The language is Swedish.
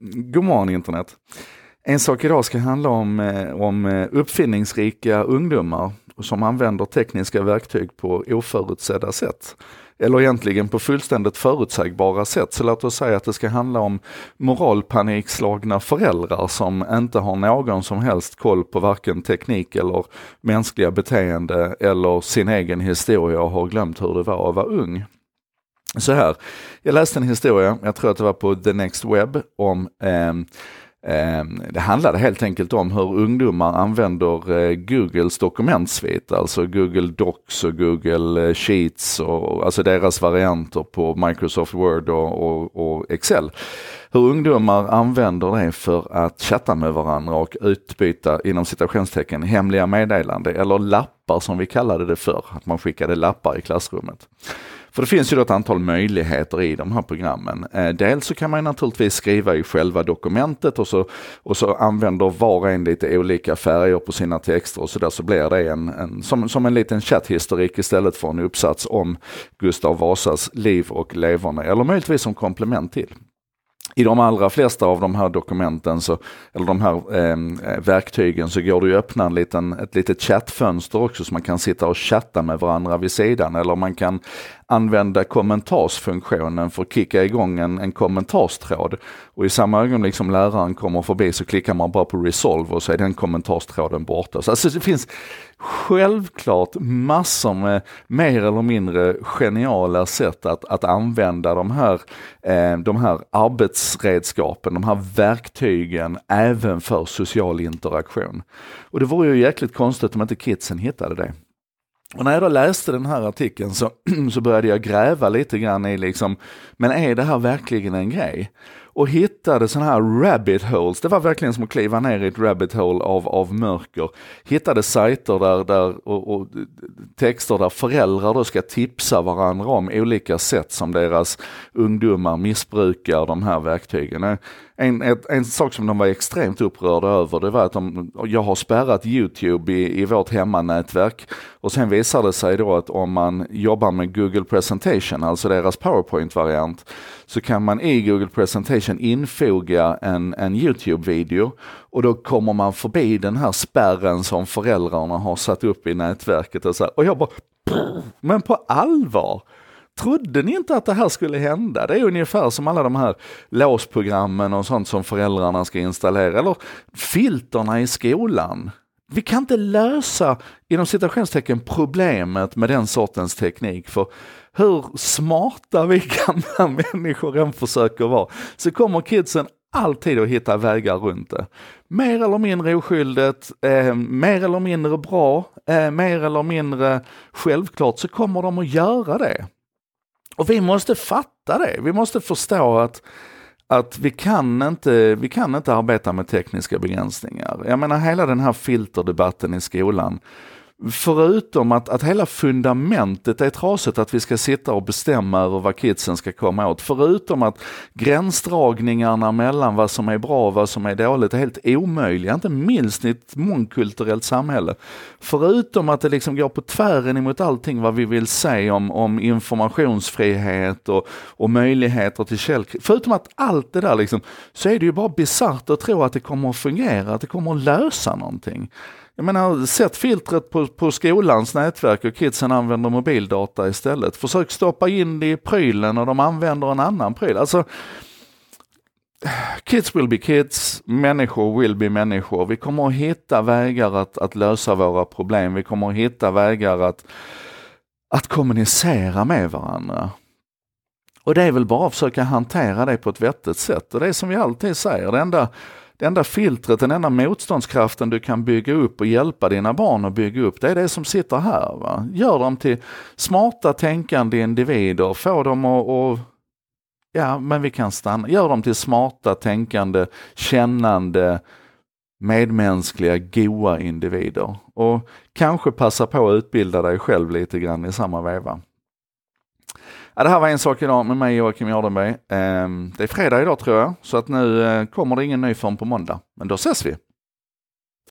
God morgon internet. En sak idag ska handla om, eh, om eh, uppfinningsrika ungdomar som använder tekniska verktyg på oförutsedda sätt. Eller egentligen på fullständigt förutsägbara sätt. Så låt oss säga att det ska handla om moralpanikslagna föräldrar som inte har någon som helst koll på varken teknik eller mänskliga beteende eller sin egen historia och har glömt hur det var att vara ung. Så här, jag läste en historia, jag tror att det var på The Next Web, om eh, det handlade helt enkelt om hur ungdomar använder eh, Googles dokumentsvit, alltså Google Docs och Google eh, Sheets och alltså deras varianter på Microsoft Word och, och, och Excel. Hur ungdomar använder det för att chatta med varandra och utbyta inom citationstecken hemliga meddelanden eller lappar som vi kallade det för, att man skickade lappar i klassrummet. För det finns ju då ett antal möjligheter i de här programmen. Eh, dels så kan man naturligtvis skriva i själva dokumentet och så, och så använder var och en lite olika färger på sina texter och så där så blir det en, en som, som en liten chatthistorik istället för en uppsats om Gustav Vasas liv och leverne, eller möjligtvis som komplement till. I de allra flesta av de här dokumenten, så, eller de här ehm, eh, verktygen, så går det ju att öppna en liten, ett litet chattfönster också så man kan sitta och chatta med varandra vid sidan. Eller man kan använda kommentarsfunktionen för att kicka igång en, en kommentarstråd. Och i samma ögonblick som läraren kommer förbi så klickar man bara på resolve och så är den kommentarstråden borta. Så alltså det finns självklart massor med mer eller mindre geniala sätt att, att använda de här, eh, de här arbetsredskapen, de här verktygen även för social interaktion. Och det vore ju jäkligt konstigt om inte kidsen hittade det. Och när jag då läste den här artikeln så, så började jag gräva lite grann i liksom, men är det här verkligen en grej? Och hittade sådana här rabbit holes. Det var verkligen som att kliva ner i ett rabbit hole av, av mörker. Hittade sajter där, där och, och, texter där föräldrar då ska tipsa varandra om olika sätt som deras ungdomar missbrukar de här verktygen. En, en, en sak som de var extremt upprörda över det var att de, jag har spärrat Youtube i, i vårt hemmanätverk och sen visar det sig då att om man jobbar med Google Presentation, alltså deras PowerPoint-variant, så kan man i Google Presentation infoga en, en Youtube-video och då kommer man förbi den här spärren som föräldrarna har satt upp i nätverket och så här, och jag bara, men på allvar? Trodde ni inte att det här skulle hända? Det är ungefär som alla de här låsprogrammen och sånt som föräldrarna ska installera, eller filterna i skolan. Vi kan inte lösa, inom citationstecken, problemet med den sortens teknik. För hur smarta vi gamla människor än försöker vara, så kommer kidsen alltid att hitta vägar runt det. Mer eller mindre oskyldigt, eh, mer eller mindre bra, eh, mer eller mindre självklart så kommer de att göra det. Och vi måste fatta det. Vi måste förstå att, att vi, kan inte, vi kan inte arbeta med tekniska begränsningar. Jag menar hela den här filterdebatten i skolan förutom att, att hela fundamentet är trasigt, att vi ska sitta och bestämma över vad kidsen ska komma åt. Förutom att gränsdragningarna mellan vad som är bra och vad som är dåligt är helt omöjliga, inte minst i ett mångkulturellt samhälle. Förutom att det liksom går på tvären emot allting vad vi vill säga om, om informationsfrihet och, och möjligheter till källkritik. Förutom att allt det där liksom, så är det ju bara bisarrt att tro att det kommer att fungera, att det kommer att lösa någonting. Jag menar, sätt filtret på, på skolans nätverk och kidsen använder mobildata istället. Försök stoppa in det i prylen och de använder en annan pryl. Alltså, Kids will be kids, människor will be människor. Vi kommer att hitta vägar att, att lösa våra problem. Vi kommer att hitta vägar att, att kommunicera med varandra. Och det är väl bara att försöka hantera det på ett vettigt sätt. Och det är som vi alltid säger, det enda det enda filtret, den enda motståndskraften du kan bygga upp och hjälpa dina barn att bygga upp, det är det som sitter här. Va? Gör dem till smarta tänkande individer, få dem att, att ja men vi kan stanna, gör dem till smarta tänkande, kännande, medmänskliga, goa individer. Och kanske passa på att utbilda dig själv lite grann i samma veva. Ja, det här var en sak idag med mig Joakim Jardenberg. Ehm, det är fredag idag tror jag, så att nu eh, kommer det ingen ny förrän på måndag. Men då ses vi!